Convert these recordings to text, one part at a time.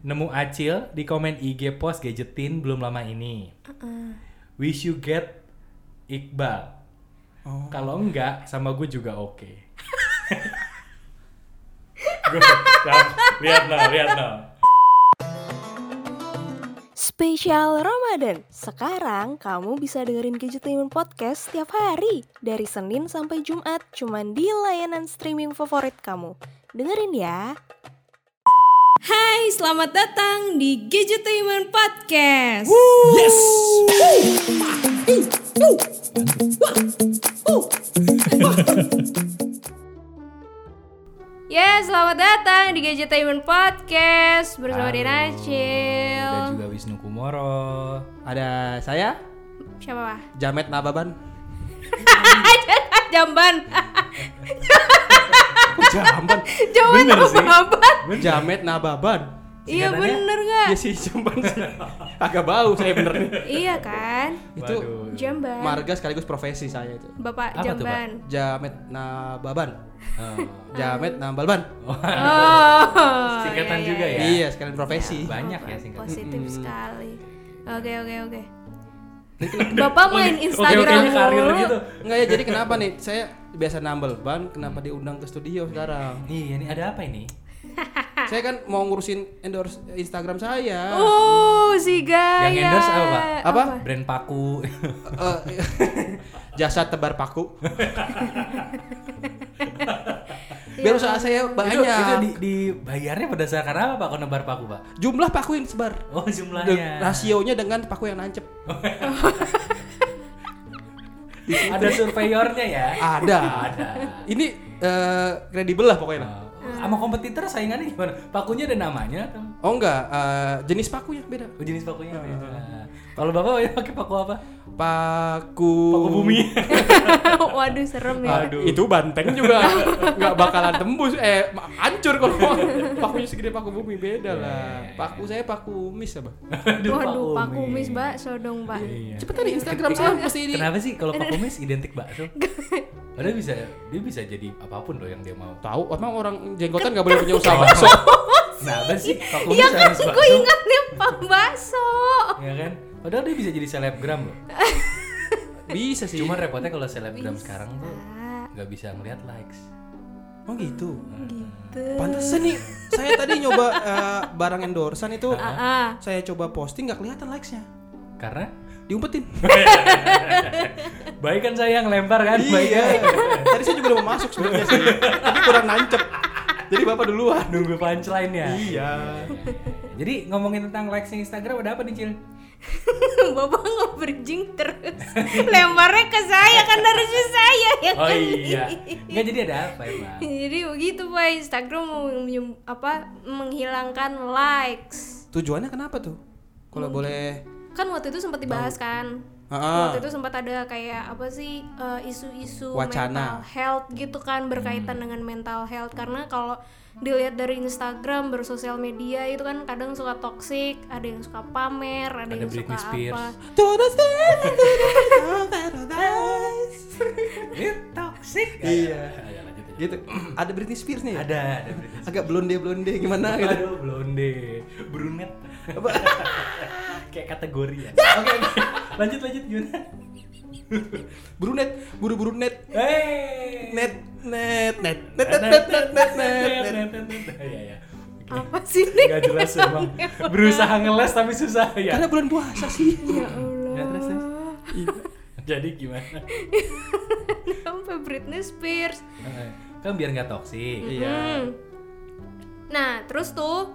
nemu Acil di komen IG post gadgetin belum lama ini. Wish you get Iqbal. Oh. Kalau enggak sama gue juga oke. Nah, lihat no, lihat no. Spesial Ramadan. Sekarang kamu bisa dengerin Gadgetainment Podcast setiap hari dari Senin sampai Jumat cuman di layanan streaming favorit kamu. Dengerin ya. Hai, selamat datang di Gadgetainment Podcast. Yes. Ya, selamat datang di Gadgetainment Podcast bersama Halo. Dina Acil. Dan juga Wisnu Kumoro. Ada saya Siapa, Pak? Jamet Nababan. Jamban. Jamban? Jamban Bener sih. apa? Jamet Nababan. Iya bener nggak? Iya sih Jamban. Agak bau saya bener nih. Iya kan? Itu Waduh. Jamban. marga sekaligus profesi saya itu. Bapak Apa tuh, Pak? Jamban. Jamet Nababan. Oh. Jamet Nabalban. Oh. Singkatan iya, juga iya, ya? Iya, sekalian profesi. Banyak ya singkatan. Positif sekali. Oke, oke, oke. Bapak main Oke, Instagram oke, karir mulu. gitu. Enggak ya, jadi kenapa nih? Saya biasa nambel ban, kenapa diundang ke studio sekarang? Iya, ini ada apa ini? Saya kan mau ngurusin endorse Instagram saya. Oh, si gaya. Yang endorse apa, Pak? Apa? Brand paku. Eh, jasa tebar paku. Biar usaha saya banyak. Itu, itu di, dibayarnya berdasarkan apa Pak kalau nebar paku Pak? Jumlah paku yang disebar. Oh De- jumlahnya. rasionya dengan paku yang nancep. Ada surveyornya ya? Ada. Ada. Ini eh, kredibel lah pokoknya. lah. Sama kompetitor saingannya gimana? Pakunya ada namanya atau Oh enggak, eh, jenis pakunya beda. oh, jenis pakunya beda? Kalau Bapak pakai paku apa? Paku Paku bumi. Waduh, serem ya. Aduh. Itu banteng juga nggak bakalan tembus eh hancur kalau pakunya segede paku bumi beda lah. Paku saya paku mis apa? Aduh, Waduh, Pak Kumis. Kumis bakso dong, Pak. Iya. Cepet kan di Instagram saya pasti ini. Kenapa sih kalau Pak Kumis identik bakso? Padahal bisa dia bisa jadi apa pun loh yang dia mau. Tahu, emang orang jenggotan nggak boleh punya usaha bakso. Nah, apa sih Pak Kumis Iya kan, gue ingatnya Pak Bakso. Ya kan? Padahal dia bisa jadi selebgram loh. Bisa sih. Cuman repotnya kalau selebgram sekarang tuh nggak bisa ngeliat likes. oh gitu. gitu. Pantesan nih, saya tadi nyoba eh, barang endorsan itu, Ah, saya coba posting nggak kelihatan likesnya, Karena diumpetin. baik kan saya yang lempar kan? Baik iya. kan? Tadi saya juga udah mau masuk sebenarnya sih, tapi kurang nancep. Jadi bapak duluan. Nunggu punchline ya. Iya. Jadi ngomongin tentang likes Instagram ada apa nih Cil? Bapak nge-bridging terus. Lemparnya ke saya kan harusnya saya ya Oh kan. iya. Enggak jadi ada apa emang? Jadi begitu Pak, Instagram mau apa menghilangkan likes. Tujuannya kenapa tuh? Kalau boleh. Kan waktu itu sempat dibahas kan. Ah, Waktu itu sempat ada kayak apa sih eh, isu-isu Wacana. mental health gitu kan berkaitan dengan mental health karena kalau dilihat dari Instagram bersosial media itu kan kadang suka toxic, ada yang suka pamer, ada, Ada yang Britney suka Spears. apa. To the to the toxic. Iya. Ayo, lanjut aja. Gitu. Ada Britney Spears nih. Ada, ada Britney Spears. Agak blonde blonde gimana gitu. Aduh, blonde, brunet. Kayak kategori ya. Oke, oke. Lanjut lanjut gimana? Brunet, buru buru net, Hey. net, net, net, net, net, net, net, net, net. Iya, iya. Apa sih ini? Gak jelas emang. Berusaha ngeles tapi susah ya. Karena bulan puasa sih. Ya Allah. Ya, terus. Iya. Jadi gimana? Sampai Britney Spears. Kan biar nggak toksik. Iya. Nah, terus tuh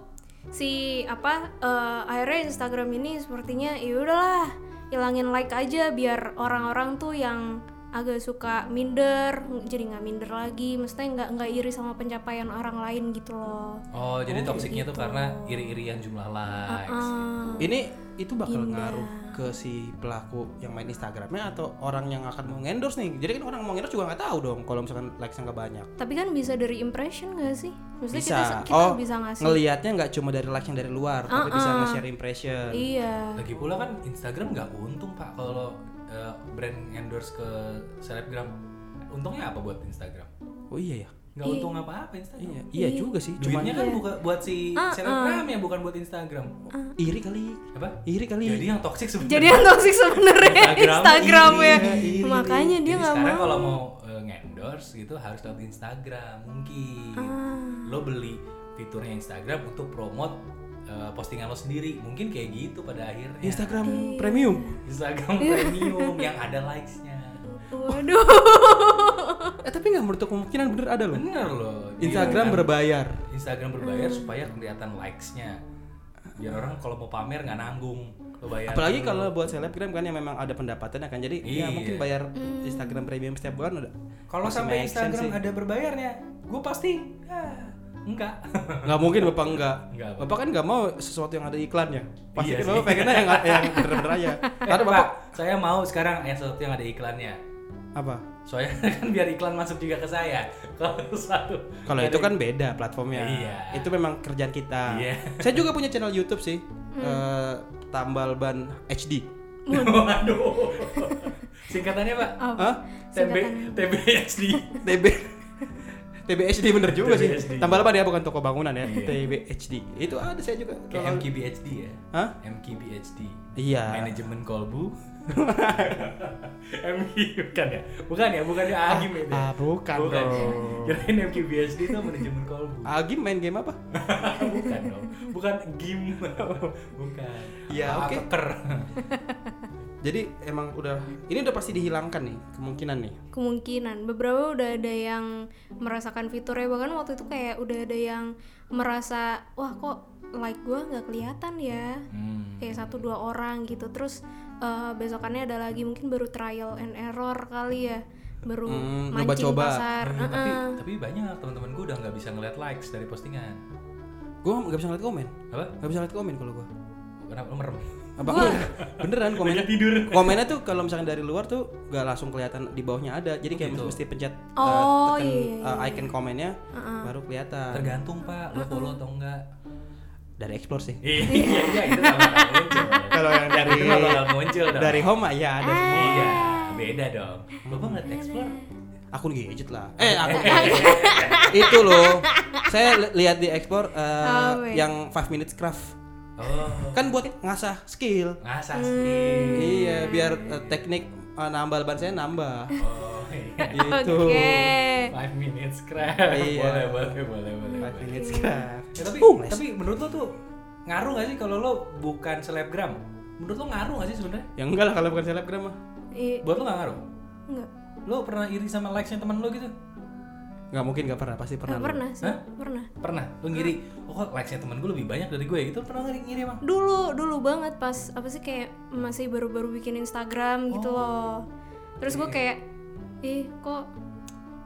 si apa eh, akhirnya Instagram ini sepertinya ya udahlah hilangin like aja biar orang-orang tuh yang agak suka minder jadi nggak minder lagi maksudnya nggak nggak iri sama pencapaian orang lain gitu loh Oh, jadi toksiknya tuh karena iri-irian jumlah likes. Ah, Ini itu bakal ngaruh ke si pelaku yang main Instagramnya atau orang yang akan mau endorse nih. Jadi kan orang mau endorse juga nggak tahu dong kalau misalkan likesnya nggak banyak. tapi kan bisa dari impression gak sih maksudnya Bisa. kita, kita oh, bisa ngasih ngelihatnya nggak cuma dari likes yang dari luar, tapi bisa nge-share impression. iya Lagi pula kan Instagram nggak untung pak kalau uh, brand endorse ke selebgram. Untungnya apa buat Instagram? Oh iya ya. nggak untung apa-apa Instagram Iya, iya juga sih. Cuman duitnya kan buka buat si Ah, selebgram ya bukan buat Instagram iri kali. apa Iri kali. jadi yang toxic sebenarnya jadi yang toxic sebenarnya Instagram Instagram ya iri, iri. makanya dia nggak sekarang mau kalau mau uh, endorse gitu harus lewat Instagram mungkin Ah. lo beli fiturnya Instagram untuk promote uh, postingan lo sendiri mungkin kayak gitu pada akhirnya Instagram Iya. premium. Instagram premium yang ada likes-nya waduh Eh tapi nggak menutup kemungkinan bener ada loh. bener loh Instagram Iya, kan? berbayar. Instagram berbayar supaya kelihatan likes-nya biar orang kalau mau pamer nggak nanggung lo bayar Apalagi dulu. kalau buat selebgram kan yang memang ada pendapatannya kan. Jadi Iya. ya mungkin bayar Instagram premium setiap bulan udah. kalau sampai Instagram sih. ada berbayarnya gue pasti ah, enggak nggak mungkin bapak enggak. Enggak, Pak. Bapak kan nggak mau sesuatu yang ada iklannya. Pasti Iya kan bapak pengennya yang yang bener-bener aja. Eh, Karena Pak, bapak saya mau sekarang yang sesuatu yang ada iklannya apa? soalnya kan biar iklan masuk juga ke saya kalau satu Kalau itu kan beda platformnya. Iya. Itu memang kerjaan kita. Iya. Saya juga punya channel YouTube sih. Eh, tambal ban HD. waduh singkatannya pak Apa? Hah? TB TBHD TB TBHD bener juga sih. TBHD. Tambal ban ya bukan toko bangunan ya. Iya. TBHD. Itu ada saya juga. kayak MKBHD ya Hah? MKBHD Iya. manajemen kolbu MK bukan ya bukan ya bukan ya Agim itu ya? Ah, bukan bukan ya? dong. kirain MKBHD itu manajemen kolbu Agim main game apa? bukan dong bukan game bukan Ya, Apa, oke. keker Jadi emang udah ini udah pasti dihilangkan nih kemungkinan nih. kemungkinan beberapa udah ada yang merasakan fiturnya bahkan waktu itu kayak udah ada yang merasa wah kok like gua nggak kelihatan ya Hmm. kayak satu dua orang gitu terus eh, besokannya ada lagi mungkin baru trial and error kali ya baru Hmm, mancing coba-coba. pasar Eh, tapi Heeh. tapi banyak teman-teman gue udah nggak bisa ngeliat likes dari postingan Gue nggak bisa ngeliat komen. apa Nggak bisa ngeliat komen kalau gue. kenapa lu merem Apa? Beneran komennya tidur. komennya tuh kalau misalnya dari luar tuh gak langsung kelihatan di bawahnya ada. Jadi kayak gitu. mesti pencet uh, Oh, tekan, iya, uh, icon komennya baru kelihatan. Tergantung pak lo follow atau enggak. Dari explore sih. Iya iya itu muncul. Kalau yang dari- muncul dong. dari home ya ada semua. Iya beda dong. Bapak ngeliat explore? Akun gadget lah. Eh akun gadget. itu loh. Saya li- lihat di explore uh, Oh, yang 5 minutes craft oh. Kan buat ngasah skill. Ngasah Hmm. sih iya biar uh, teknik uh, nambal ban saya nambah. Oh iya. Itu oke. Five minutes craft Iya. boleh boleh boleh boleh 5 boleh. minutes craft Ya, tapi Uh, les. tapi menurut lo tuh ngaruh gak sih kalau lo bukan selebgram? Menurut lo ngaruh gak sih sebenarnya? Ya enggak lah kalau bukan selebgram mah. Buat lo gak ngaruh? Enggak lo pernah iri sama likesnya teman lo gitu nggak mungkin nggak pernah pasti pernah lu. pernah sih Hah? pernah. Pernah? Lo ngiri. Oh kok likesnya teman gue lebih banyak dari gue gitu Lo pernah ngiri ngiri emang? Dulu dulu banget pas apa sih kayak masih baru-baru bikin Instagram gitu Oh. loh. Terus Iya. gue kayak ih kok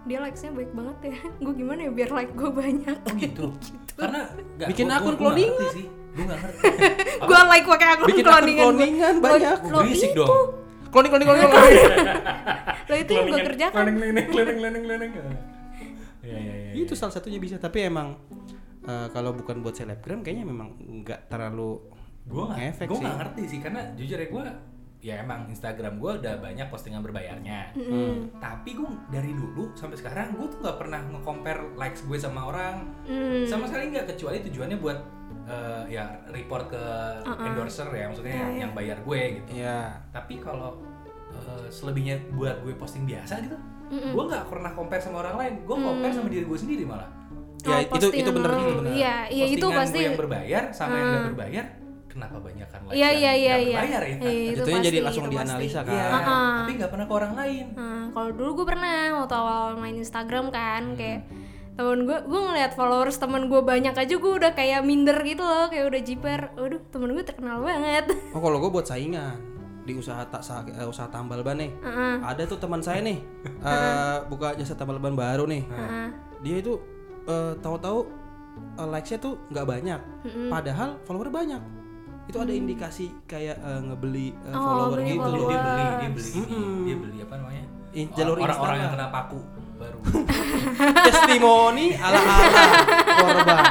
dia likesnya baik banget ya? Gue gimana ya biar like gue banyak? Oh gitu. Karena gak, Bikin gua- akun ngerti sih. Gue gak ngerti. Gue like pakai akun bikin akun cloningan gua. cloningan banyak. Gua Lo berisik dong. Cloning cloning cloning cloning. Lo itu yang gue kerjakan. Cloning cloning cloning cloning ya ya ya itu salah satunya bisa tapi emang eh, kalau bukan buat selebgram kayaknya memang nggak terlalu gue nggak gue nggak ngerti sih karena jujur ya gue ya emang Instagram gue udah banyak postingan berbayarnya. Hmm. tapi gue dari dulu sampai sekarang gue tuh nggak pernah nge-compare likes gue sama orang. Hmm. sama sekali nggak kecuali tujuannya buat eh, ya report ke endorser ya maksudnya yang, yang bayar gue gitu. Ya tapi kalau eh, selebihnya buat gue posting biasa gitu gue nggak pernah compare sama orang lain gue compare sama diri gue sendiri malah ya Oh, itu itu bener lo. itu bener iya iya itu pasti yang berbayar sama yang nggak berbayar kenapa banyak kan iya yang iya iya nggak iya berbayar ya Iya, itu Itunya jadi pasti, langsung itu pasti. dianalisa kan. Iya, Ah. tapi nggak pernah ke orang lain. Nah, kalau dulu gue pernah waktu awal main Instagram kan Hmm. kayak temen gue gue ngeliat followers temen gue banyak aja gue udah kayak minder gitu loh kayak udah jiper waduh temen gue terkenal banget oh kalau gue buat saingan di usaha tak sa- eh, usaha tambal ban nih. Heeh. ada tuh teman saya nih eh, buka jasa tambal ban baru nih. Heeh. dia itu eh, tahu-tahu eh, likesnya tuh nggak banyak. Padahal follower banyak. Itu ada indikasi kayak eh, ngebeli eh, Oh, follower beli gitu Dia loh beli, dia beli, dia beli apa namanya? In- jalur Orang-orang yang kena paku. Baru. testimoni ala ala korban.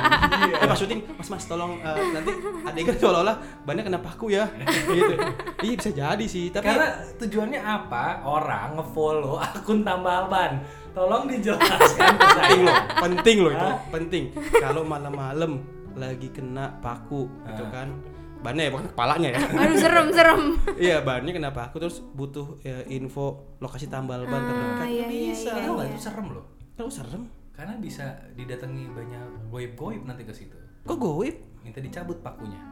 Eh pas syuting, mas mas tolong eh, nanti adegan seolah-olah bannya kena paku ya. gitu. Iya bisa jadi sih, tapi Karena tujuannya apa? Orang ngefollow akun tambal ban. Tolong dijelaskan penting loh, penting loh itu, penting. Kalau malam-malam lagi kena paku gitu kan. Bannya ya bukan kepalanya ya. Aduh serem serem. Iya, bannya kena paku terus butuh ya, info lokasi tambal ban terdekat. iya, iya, bisa. Tahu nggak itu serem loh. Tahu serem. Karena bisa didatangi banyak goib-goib nanti ke situ. Kok goib? Minta dicabut pakunya.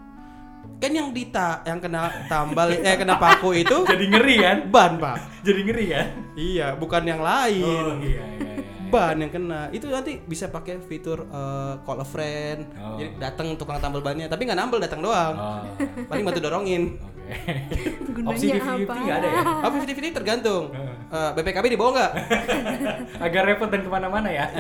Kan yang dita yang kena tambal eh kena paku itu Jadi ngeri kan? ban, Pak. Jadi ngeri kan? Iya, bukan yang lain. Oh iya iya iya. Ban yang kena itu nanti bisa pakai fitur eh, call a friend Oh. jadi datang tukang tambal bannya tapi nggak nambel datang doang Oh. paling bantu dorongin Oke. Gunanya Opsi 50-50 apa? nggak ada ya? apa 50 tergantung Eh, BPKB dibawa nggak Agak repot dan ke mana-mana ya.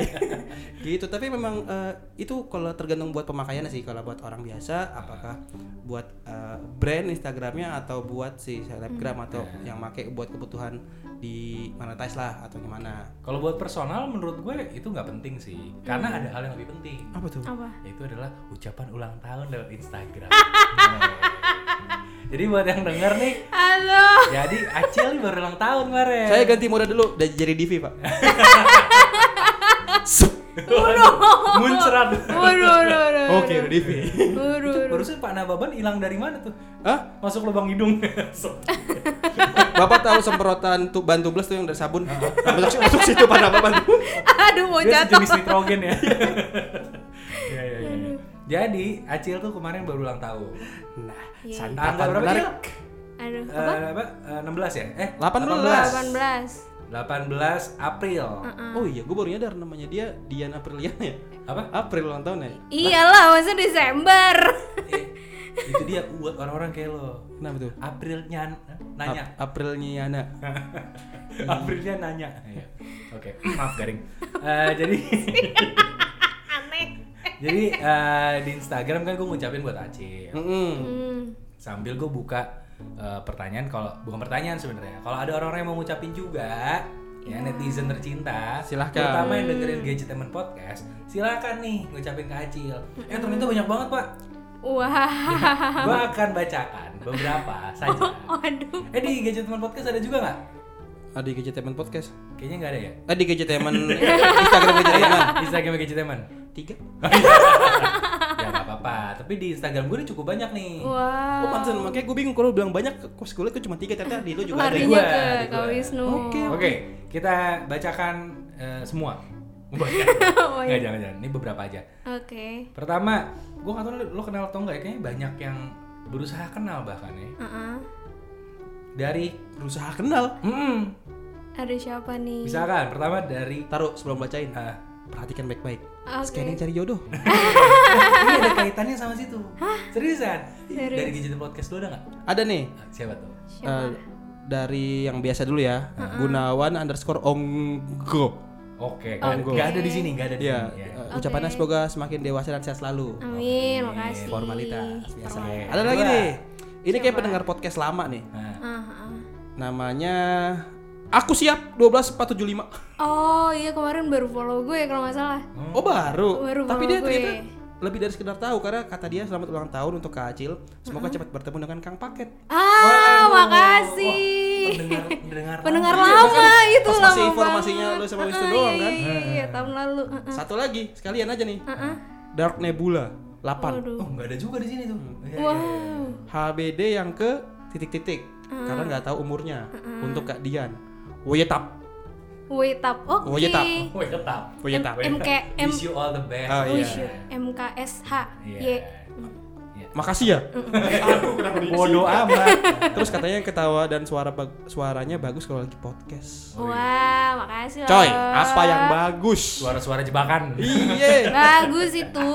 gitu tapi memang eh, itu kalau tergantung buat pemakaiannya sih kalau buat orang biasa apakah buat eh, brand Instagramnya atau buat si selebgram atau yang make buat kebutuhan di monetize lah atau gimana Kalau buat personal menurut gue itu nggak penting sih. Karena ada hal yang lebih penting. apa tuh Apa? Yaitu adalah ucapan ulang tahun lewat Instagram. Nah. Jadi buat yang denger nih, Halo. jadi Acil nih baru ulang tahun kemarin. saya ganti mode dulu dari jadi Divi pak Muncrat. Waduh, waduh, waduh. oke udah Divi Waduh. Barusan Pak Nababan hilang dari mana tuh? Hah? Masuk lubang hidung. Bapak tahu semprotan tuh ban tubles tuh yang dari sabun? Nah, masuk, masuk situ pada apa bantu? Aduh mau Dia jatuh. sejenis nitrogen ya. Jadi Acil tuh kemarin baru ulang tahun. Nah, Iya. Tanggal berapa menarik. Cil? Aduh, Eh, apa? apa? Eh, 16 ya? Eh, 18. 18. 18 April. Oh iya, gue baru nyadar namanya dia Dian Apriliana ya. Apa? April ulang tahun ya. Iyalah, masa Desember. Eh, itu dia buat orang-orang kayak lo. Kenapa tuh? Aprilnya nanya. Ap. Aprilnya nanya. Iya. Oke, maaf garing. Eh, jadi. jadi eh, di Instagram kan gue ngucapin buat Acil. Mm-mm. Hmm. Sambil gue buka eh, pertanyaan kalau bukan pertanyaan sebenarnya. Kalau ada orang-orang yang mau ngucapin juga ya netizen tercinta Silahkan. terutama yang dengerin Gadgetemen Podcast silahkan nih ngucapin ke Acil eh ternyata banyak banget pak Wah. gue akan bacakan beberapa saja Waduh. eh di Gadgetemen Podcast ada juga nggak Ah, di Gadgetemen Podcast. kayaknya nggak ada ya Ah, di Gadgetemen Instagram Gadgetemen. Instagram Gadgetemen Tiga. ya nggak apa-apa tapi di Instagram gue ini cukup banyak nih Wah. Oh, pantesan makanya gue bingung kalau bilang banyak kok gue liat cuma tiga ternyata di lu juga ada. Lari. Larinya Di gua, ke Kak. Wisnu. Oke. Oke, kita bacakan eh, semua. Banyak. Oh, Nggak, iya. jangan jangan. Ini beberapa aja. Oke. Pertama, gue nggak tahu lo, lo kenal atau enggak ya, kayaknya banyak yang berusaha kenal bahkan ya. Uh-uh. Dari, Berusaha kenal. hmm, Ada siapa nih? misalkan pertama dari, Taruh sebelum bacain. ah, Perhatikan baik-baik. Oke. Scanning cari jodoh. ini ada kaitannya sama situ. Seriusan? Serius? Dari Gadget Podcast lo ada nggak? Ada nih. Ah, Siapa tuh? Siapa? eh, dari yang biasa dulu ya. Gunawan underscore Onggo. Oke, Onggo. nggak ada di sini, nggak ada di Iya, sini. Ya. eh, ucapannya semoga semakin dewasa dan sehat selalu. Amin, makasih. Formalitas biasa. Ada lagi nih. Ini kayak pendengar podcast lama nih. Nah, Ah, ah. Namanya Aku siap 12475. Oh iya kemarin baru follow gue ya kalau nggak salah. Oh, baru. Baru Tapi dia gue. ternyata lebih dari sekedar tahu karena kata dia selamat ulang tahun untuk Kak Acil. Semoga cepat bertemu dengan Kang Paket. Ah, makasih. pendengar, pendengar, Pendengar lama. lama itu Pas lama masih informasinya banget. lu sama Wisnu Ah, doang iya, kan? Iya, iya, tahun lalu. Ah, ah. Satu lagi, sekalian aja nih. Ah, ah. Dark Nebula 8. Waduh. Oh, nggak ada juga di sini tuh. Iya, iya, iya. Wow. HBD yang ke titik-titik. Karena nggak tahu umurnya. Untuk Kak Dian. Woyetap. Up. Oke. Oh, iya, tap. Woi, tetap. Woyetap. M- MK M Wish you all the best. Oh, iya. Wish you MKSH. Iya. Y. Iya. Makasih ya. Bodoh amat. Terus katanya ketawa dan suara bag- suaranya bagus kalau lagi podcast. Wah, makasih loh. Coy, apa yang bagus? Suara-suara jebakan. Iya. Bagus itu.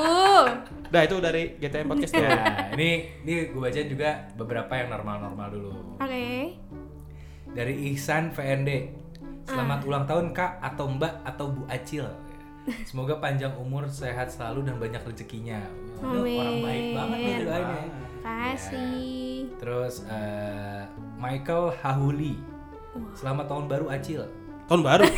Nah, itu dari GTM podcast. Ya, ini ini gue bacain juga beberapa yang normal-normal dulu. Oke. Dari Ihsan VND. Selamat ulang tahun Kak atau Mbak atau Bu Acil. Semoga panjang umur, sehat selalu dan banyak rezekinya. Orang baik banget nih Amin. doainnya. Kasih. Terus eh, Michael Hahuli. Selamat tahun baru Acil. Tahun baru.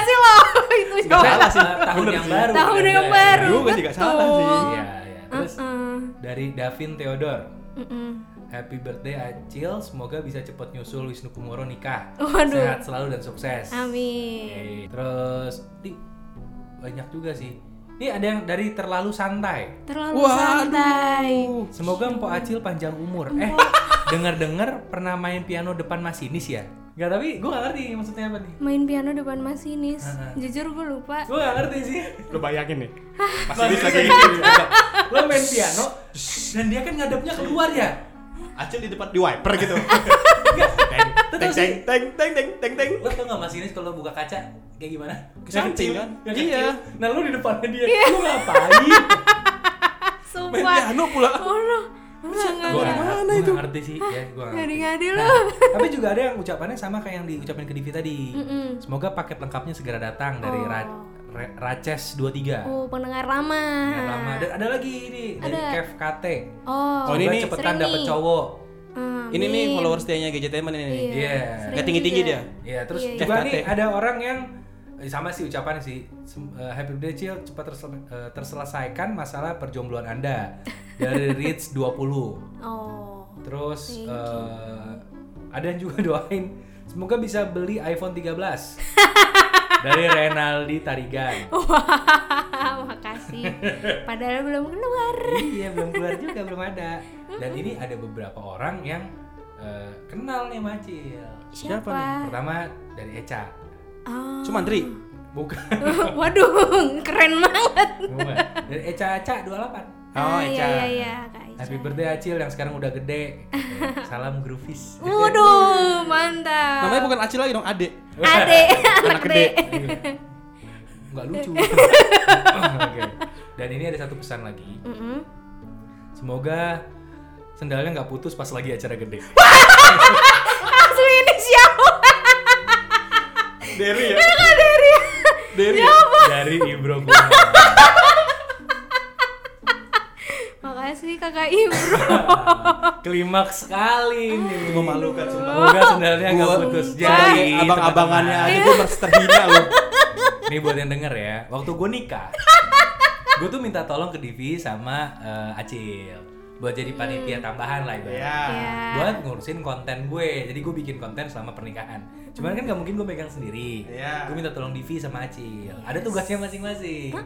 sih lo itu Nggak salah sih. tahun Bener yang sih. baru Tahun yang baru. Juga sih salah sih. iya iya terus Heeh. dari Davin Theodore Mm-mm. Happy birthday Acil, semoga bisa cepat nyusul Wisnu Kumoro nikah. Waduh. Sehat selalu dan sukses. amin Oke, Terus di banyak juga sih. Ini ada yang dari terlalu santai. terlalu Waduh. santai Semoga Mpok Acil panjang umur. Eh, dengar-dengar pernah main piano depan masinis ya? Gak tapi gue gak ngerti maksudnya apa nih. main piano depan masinis jujur gue lupa Gue gak ngerti sih. Lu bayangin nih. Masinis lagi Lo main piano dan dia kan ngadepnya keluar ya. Acil di depan di wiper gitu. Teng sih. teng teng teng teng teng. Lo tau gak masinis kalau buka kaca kayak gimana? Kecil, kan? Iya. kecil. Nah lu di depannya dia, lu ngapain? Main sumpah piano pula. oh no nggak- mana itu? nggak ngerti sih ya gua nggak ngerti. ngadi-ngadi Nah, lu tapi juga ada yang ucapannya sama kayak yang diucapin ke Divi tadi Mm-mm. semoga paket lengkapnya segera datang dari Oh. Ra- Ra- Races 23 oh pendengar lama Yang lama dan ada lagi ini dari Ada. Kev KT oh, Oh, ini cepetan nih. cowok Amin. Ini nih followers dia-nya Gadgetainment ini nih. Iya, Iya. sering Nggak tinggi-tinggi dia. Iya, terus Iya, iya. juga FKT. nih ada orang yang eh, sama sih ucapannya sih eh, Happy birthday Cil cepat tersel- eh, terselesaikan masalah perjombloan Anda dari Rich 20 oh Terus eh, ada yang juga doain semoga bisa beli iPhone 13 dari Renaldi Tarigan. Wah, makasih. Padahal belum keluar. iya belum keluar juga belum ada. Dan ini ada beberapa orang yang eh, kenal nih Macil. Siapa Siapa? nih? Pertama dari Eca. Oh. Sumantri. Bukan. Waduh, keren banget. Bukan. Dari Eca Eca 28. Oh, Ah, Eca. Iya, iya, iya. Happy birthday Acil yang sekarang udah gede. Salam Groovies. Waduh, mantap. Namanya bukan Acil lagi dong, Ade. Ade, Anak gede. gede. Nggak lucu. Oke. Dan ini ada satu pesan lagi. Semoga sendalnya nggak putus pas lagi acara gede. Asli ini siapa? Derry ya. Kak Dery. Derry. Dari Ibro Kumar. Makasih Kakak Ibro. Klimaks sekali nih. Memalukan sumpah. Semoga sendalnya nggak Gua putus. Jadi abang-abangannya aja gue merasa terhina loh. Nih buat yang denger ya, waktu gue nikah, gue tuh minta tolong ke Divi sama eh, Acil buat jadi panitia tambahan lah ibaratnya. Iya. Ya. buat ngurusin konten gue jadi gue bikin konten selama pernikahan cuman kan nggak mungkin gue pegang sendiri Iya. gue minta tolong Divi sama Acil ada tugasnya masing-masing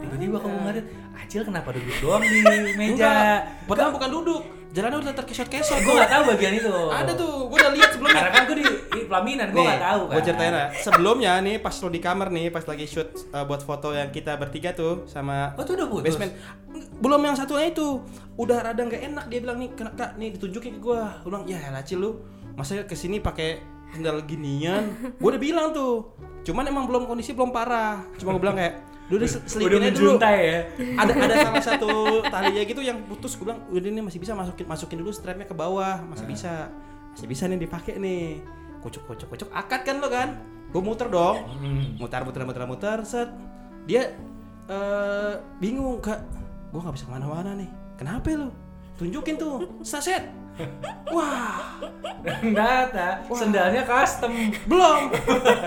tiba-tiba aku ngeliat Acil kenapa duduk doang di meja. Pertama bukan duduk. Jalannya udah terkesot-kesot. gue nggak tahu bagian itu Ada tuh, gue udah lihat sebelumnya. karena kan gue di, di pelaminan gue nggak tahu kan Gue ceritain ya. Sebelumnya nih pas lo di kamar nih, pas lagi shoot uh, buat foto yang kita bertiga tuh sama oh tuh udah putus basement. Belum yang satunya itu. Udah rada nggak enak dia bilang nih, "Kena- Kak, nih ditunjukin ke gua. Gue bilang, "Ya, lacil lu. Masa ke sini pakai sendal ginian?" Gue udah bilang tuh. Cuman emang belum kondisi belum parah. Cuma gue bilang kayak, "Udah udah selipin aja dulu." ya? Ada ada salah satu talinya gitu yang putus gue bilang udah ini masih bisa masukin masukin dulu strapnya ke bawah masih bisa masih bisa nih dipakai nih. Kocok kocok kocok akad kan lo kan? Gue muter dong. Hmm. mutar muter muter muter set. Dia eh bingung kak gue nggak bisa ke mana-mana nih. Kenapa lo tunjukin tuh. Saset wah Ternyata sendalnya custom. belum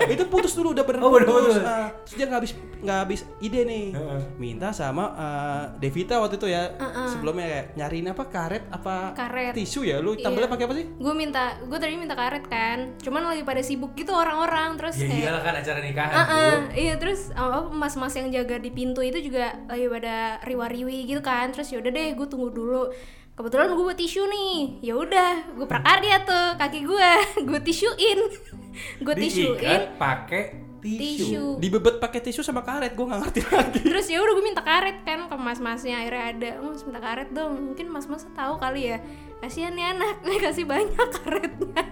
itu putus dulu udah bener Oh, udah putus. Ah, terus dia nggak habis nggak habis ide nih Heeh. minta sama eh, Devita waktu itu ya Heeh. sebelumnya kayak nyariin apa karet apa Karet. tisu ya lu tambelnya Iya. pakai apa sih Gue minta, gue tadi minta karet kan. Cuman lagi pada sibuk gitu orang-orang terus Ya kayak iyalah kan acara nikahan. Ah, Bu. ah, iya terus oh, mas-mas yang jaga di pintu itu juga lagi pada riwa-riwi gitu kan terus yaudah deh gue tunggu dulu kebetulan gue buat tisu nih. Ya udah gue prakarya tuh kaki gue gue tisuin. Gue tisuin. pakai tisu. tisu. Dibebet pakai tisu sama karet gue nggak ngerti lagi. Terus ya udah gue minta karet kan ke mas-masnya akhirnya ada. "Oh, mas minta karet dong. Mungkin mas-mas tahu kali ya. Kasihan nih anak kasih banyak karetnya.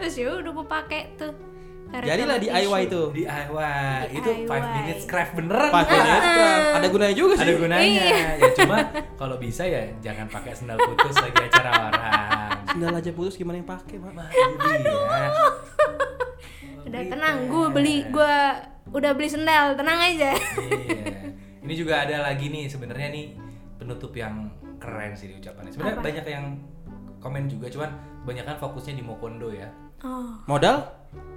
Terus ya udah gue pakai tuh jadilah DIY tisu. itu DIY. Itu 5 DIY. minutes craft beneran. pakai Bu. net craft. ada gunanya juga sih Ada gunanya. Iya. Ya cuma kalau bisa ya jangan pakai sendal putus lagi acara orang. sendal aja putus gimana yang pakai pak Nah, itu dia. udah tenang gue beli gue udah beli sendal tenang aja Iya. Ini juga ada lagi nih sebenarnya nih penutup yang keren sih di ucapannya. Sebenarnya banyak yang komen juga, cuman kebanyakan fokusnya di Mokondo ya. oh modal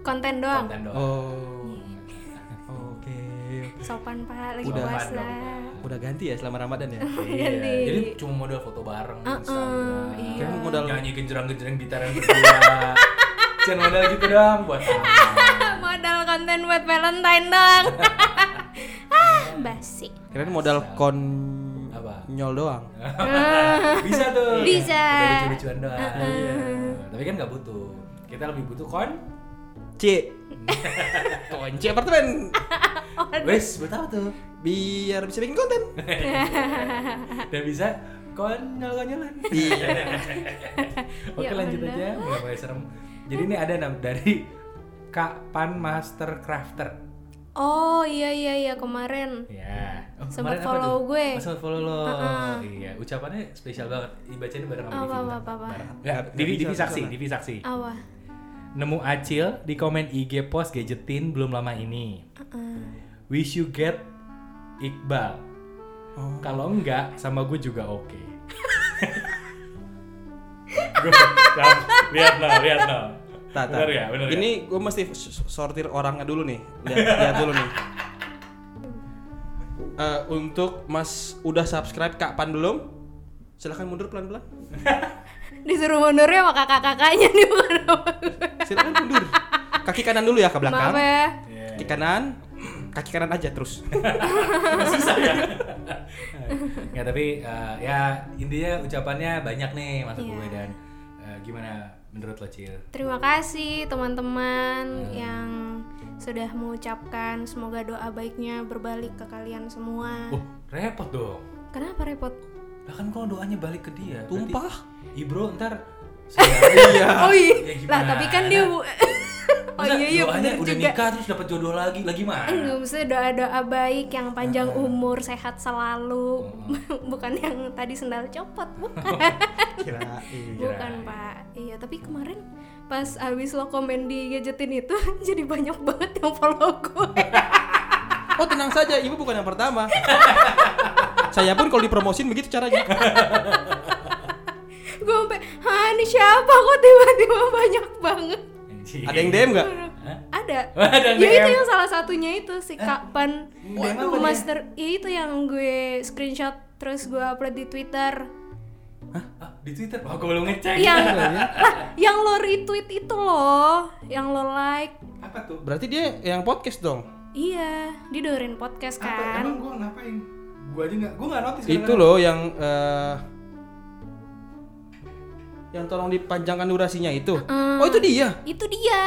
konten doang Konten doang. oh Iya. Sopan pak, lagi Udah. puasa. Udah ganti ya selama Ramadan ya. Iya. Jadi cuma modal foto bareng Uh-uh, Instagram. iya. Kan modal Nyanyi genjerang-genjerang gitaran berdua. Cuman modal gitu doang buat? Modal konten buat Valentine dong. ah, basi. kirain modal kon Apa? nyol doang. Bisa tuh. Bisa. Udah lucu-lucuan doang. Iya. Tapi kan nggak butuh. Kita lebih butuh kon. C. Kunci apartemen Wes, buat apa tuh? biar bisa bikin konten. Dan bisa konyol-konyolan. Iya. Oke Ya lanjut aja, mulai serem. Jadi ini ada nam dari Kak Pan Master Crafter. Oh iya iya iya kemarin. Ya. Oh, Sempat kemarin apa follow tuh? gue. Oh, sempat follow lo. Uh-uh. Iya, ucapannya spesial banget. Dibacain bareng sama Apa, Divi. apa, apa, apa? Bareng. Ya, Divi, bisa, Divi saksi, bisa. Divi saksi. Awa. Nemu Acil di komen IG post gadgetin belum lama ini. Wish you get Iqbal. Oh. Kalau enggak, sama gue juga oke. Gue- Nah, lihat no, lihat no. Tak, tak. Bener ya, bener ya? Ini gue mesti sortir orangnya dulu nih. Lihat, lihat dulu nih. Eh, untuk Mas udah subscribe Kak Pan belum? Silahkan mundur pelan-pelan. Disuruh mundurnya sama kakak-kakaknya nih bukan sama gue. Silakan mundur. Kaki kanan dulu ya ke belakang. Maaf ya. Kaki kanan. Kaki kanan aja terus. susah ya nggak tapi eh, ya intinya ucapannya banyak nih masuk Iya. gue dan eh, gimana menurut lo Cil? Terima kasih teman-teman yang sudah mengucapkan semoga doa baiknya berbalik ke kalian semua. Oh repot dong Kenapa repot? lah kan kalau doanya balik ke dia berarti Tumpah. Ibro ntar saya Iya. Oh iya. Ya lah tapi kan dia bu- Oh Masa iya iya bener udah juga. nikah terus dapat jodoh lagi lagi mana Enggak mesti doa-doa baik yang panjang umur, sehat selalu. bukan yang tadi sendal copot, bukan. Kirain. bukan, Pak. Iya, tapi kemarin pas abis lo komen di gadgetin itu jadi banyak banget yang follow gue. Oh tenang saja, ibu bukan yang pertama. Saya pun kalau dipromosin begitu caranya. Gue sampai, "Hah, ini siapa kok tiba-tiba banyak banget?" Anjing. Ada yang DM nggak? Hah? Ada. Ya itu yang salah satunya itu si Kapan. Apa master. Ya itu yang gue screenshot terus gue upload di Twitter. Ah, di Twitter oh gue belum ngecek yang lah, yang lo retweet itu loh, yang lo like. apa tuh Berarti dia yang podcast dong. Iya, dia dengerin podcast apa kan. emang gue ngapain gue aja nggak gue nggak notice Itu loh yang eh, yang tolong dipanjangkan durasinya itu. Oh itu dia. Itu dia.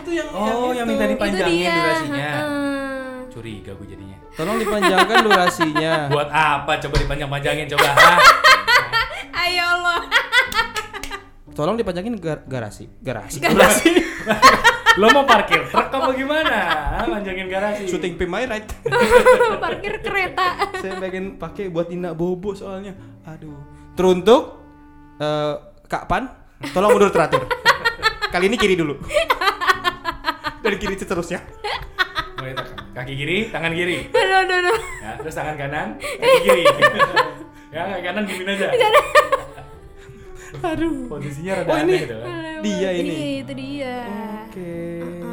Itu yang oh yang minta itu dipanjangin dia. durasinya Heeh. curiga gue jadinya Tolong dipanjangkan durasinya. buat apa coba dipanjang-panjangin coba Hah? Ayo lo. Tolong dipanjangin gar- garasi. Garasi. garasi lo mau parkir truk apa gimana panjangin garasi Shooting pin my right. Parkir kereta. Saya pengen pakai buat Ina Bobo soalnya. Aduh. Teruntuk eh, Kak Pan, tolong mundur teratur. Kali ini kiri dulu. Dari kiri seterusnya. mulai tekan kaki kiri tangan kiri Aduh, aduh, aduh. ya terus tangan kanan kaki kiri ya kaki kanan gini aja Aduh. posisinya rada Oh, ini- aneh gitu kan Dia ini. Iya, itu dia. Oke.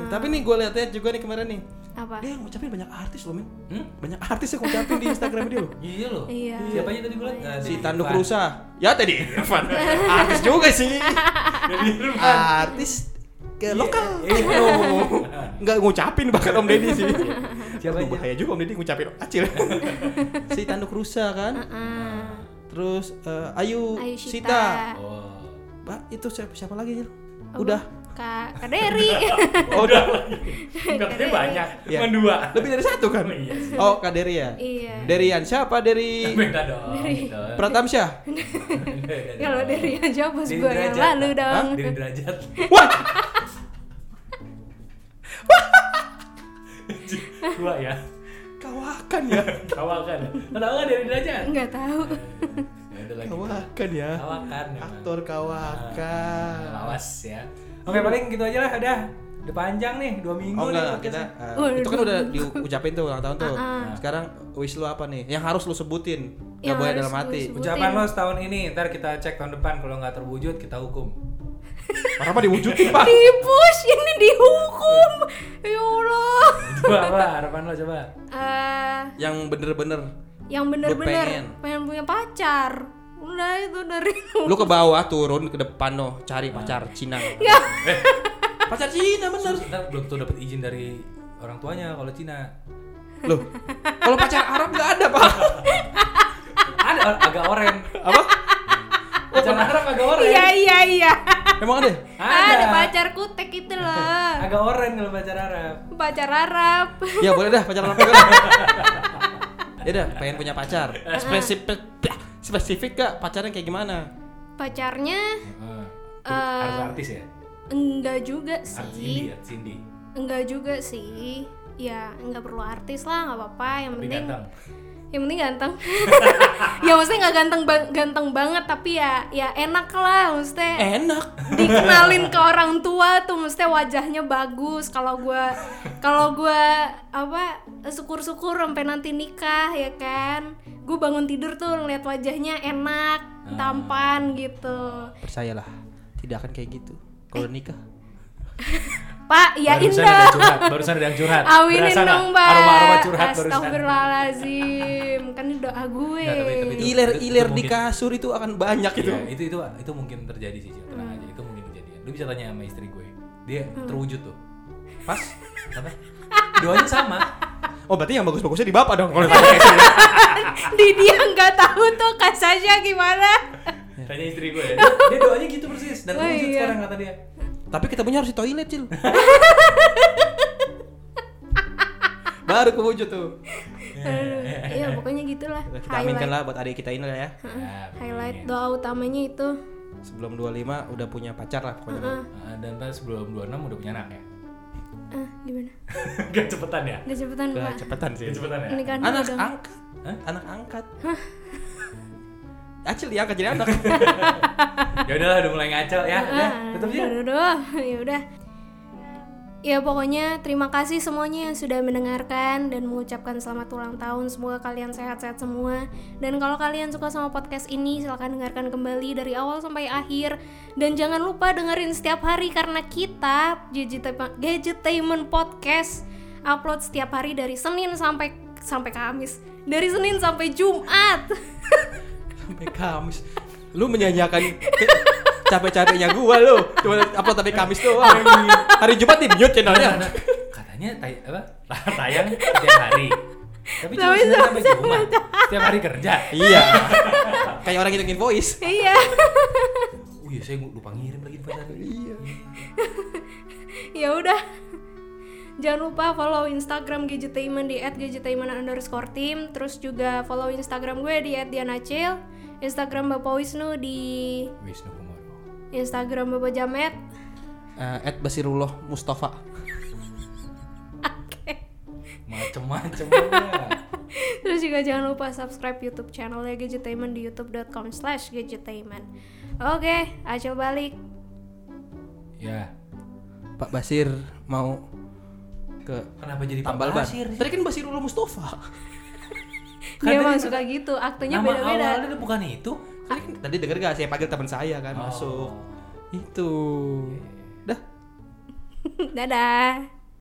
Tapi nih gue lihat-lihat juga nih kemarin nih. Apa? Dia yang ngucapin banyak artis loh, men. Hmm? Banyak artis yang ngucapin di Instagram dia loh. iya loh Iya. siapa aja tadi gue liat Ah, Si Tanduk. Rusa. Ya tadi Irfan. artis juga sih. Artis ke lokal. Oh, Nggak ngucapin bahkan Om Deddy sih. Siapa Aduh, aja? bahaya juga Om Deddy ngucapin acil. si Tanduk Rusa kan. Ah, Terus eh, Ayu, Ayu Sita. Sita. oh Mbak, itu siapa, siapa lagi, Jil? Udah. Kak Kak Dery. Oh, udah. Katanya banyak, Iya. cuma dua. Lebih dari satu kan? Oh, iya sih. Oh, Kak Dery ya? iya. Derian siapa? Dari Beda dong. gitu. Pratamsyah. Kalau Dery aja bos Dari gue yang lalu dong. Dari derajat. Wah, Dua ya. kawakan ya. Kawakan. Tahu nggak dari derajat? Nggak tahu. Ya, ada lagi. Kawakan ya. Kawakan. memang. Aktor kawakan. Lawas ya. Oke paling gitu aja lah udah. Udah panjang nih dua minggu Oh nih enggak, podcastnya. kita uh, itu kan udah diucapin tuh ulang tahun tuh. Ah, Sekarang wish lu apa nih? Yang harus lu sebutin. Enggak Yang boleh dalam lu hati. Ucapan lo setahun ini, ntar kita cek tahun depan kalau nggak terwujud kita hukum. Mah diwujudin pak. di push ini dihukum ya Allah Coba apa harapan lo coba. Eh, Yang bener-bener yang bener-bener pengen. pengen. punya pacar udah itu dari lu ke bawah turun ke depan no cari pacar Cina. ya Pacar Cina bener. Ntar belum tuh dapat izin dari orang tuanya kalau Cina. Loh, kalau pacar Arab nggak ada pak. Ada agak oren. Apa? Pacar Arab agak oren. iya iya iya Emang ada? ada pacar kutek itu loh Agak oren kalau pacar Arab. pacar Arab Ya boleh dah pacar Arab ya dah, pengen punya pacar. Spesifik, spesifik gak pacarnya kayak gimana? pacarnya Heeh. Eh, Artis artis ya? enggak juga Artis sih indie, artis indie. enggak juga sih ya enggak perlu artis lah nggak apa-apa yang Tapi penting ganteng. yang penting ganteng ya maksudnya nggak ganteng ba- ganteng banget tapi ya ya enak lah maksudnya Enak. dikenalin ke orang tua tuh mesti wajahnya bagus kalau gua kalau gua apa syukur-syukur sampai nanti nikah ya kan gue bangun tidur tuh ngeliat wajahnya enak tampan gitu Percayalah, tidak akan kayak gitu. Kalau nikah. pak ya barusan indah ada yang curhat, barusan ada yang curhat. Aminin Berasa dong bang Aroma-aroma curhat barusan. Astagfirullahaladzim Kan ini doa gue Nggak, tapi- tapi- Itu- Iler-iler itu di mungkin. kasur itu akan banyak itu. Iya, itu itu itu mungkin terjadi sih, Cil. tenang aja. Itu mungkin kejadian. Lu bisa tanya sama istri gue. Dia terwujud tuh. Pas. Apa? Doanya sama. Oh berarti yang bagus-bagusnya di bapak dong kalau tanya kayak gitu. Di dia nggak tahu tuh kasanya gimana Tanya istri gue. Dia, dia doanya gitu persis dan Oh, iya. sekarang kata dia. Tapi ketemunya harus di toilet, Cil. Baru kewujud tuh. Iya pokoknya gitulah Kita aminkan lah buat adik kita ini lah ya. Ya, Highlight doa utamanya itu Sebelum 25 udah punya pacar lah pokoknya. Ah, dan pas sebelum 26 udah punya anak ya. Ah gimana? Gak cepetan ya? Gak cepetan Udah pak cepetan sih. Gak cepetan ya? Ini kan Anak udah angkat. Hah? Anak angkat. Acil diangkat jadi anak. Ya udahlah udah mulai ngaco ya. Udah, tutup aja. Aduh, aduh, ya udah. Ya pokoknya terima kasih semuanya yang sudah mendengarkan dan mengucapkan selamat ulang tahun. Semoga kalian sehat-sehat semua. Dan kalau kalian suka sama podcast ini, silahkan dengarkan kembali dari awal sampai akhir. Dan jangan lupa dengerin setiap hari karena kita Gadget- Gadgetainment Podcast upload setiap hari dari Senin sampai sampai Kamis. Dari Senin sampai Jumat. Sampai Kamis. Lu menyanyiakan ke- capek-capeknya gua lu. Cuma upload tapi Kamis doang. Hari Jumat di mute channelnya. Katanya tay apa? tayang setiap hari. Tapi cuma Senin sampai Jumat. Setiap hari kerja. Iya. Kayak orang ngitungin voice. iya. Oh iya, saya lupa ngirim lagi di pasar. Iya. ya udah jangan lupa follow Instagram Gadgetainment di @gadgetainment underscore team terus juga follow Instagram gue di @dianacil Instagram Bapak Wisnu di Wisnu. Instagram Bapak Jamet Eh, at Basirullah Mustafa. Macem-macem terus juga jangan lupa subscribe YouTube channelnya Gadgetainment di youtube.com slash gadgetainment oke Acil balik Ya. Pak Basir mau ke Kenapa jadi Pak tambal ban. Basir? Tadi kan Basirullah Mustafa. dia tadi mah kata- suka gitu aktenya Nama beda-beda awalnya bukan itu. Tadi, kan- tadi denger gak saya panggil teman saya kan Oh. masuk. Itu. Dah. dadah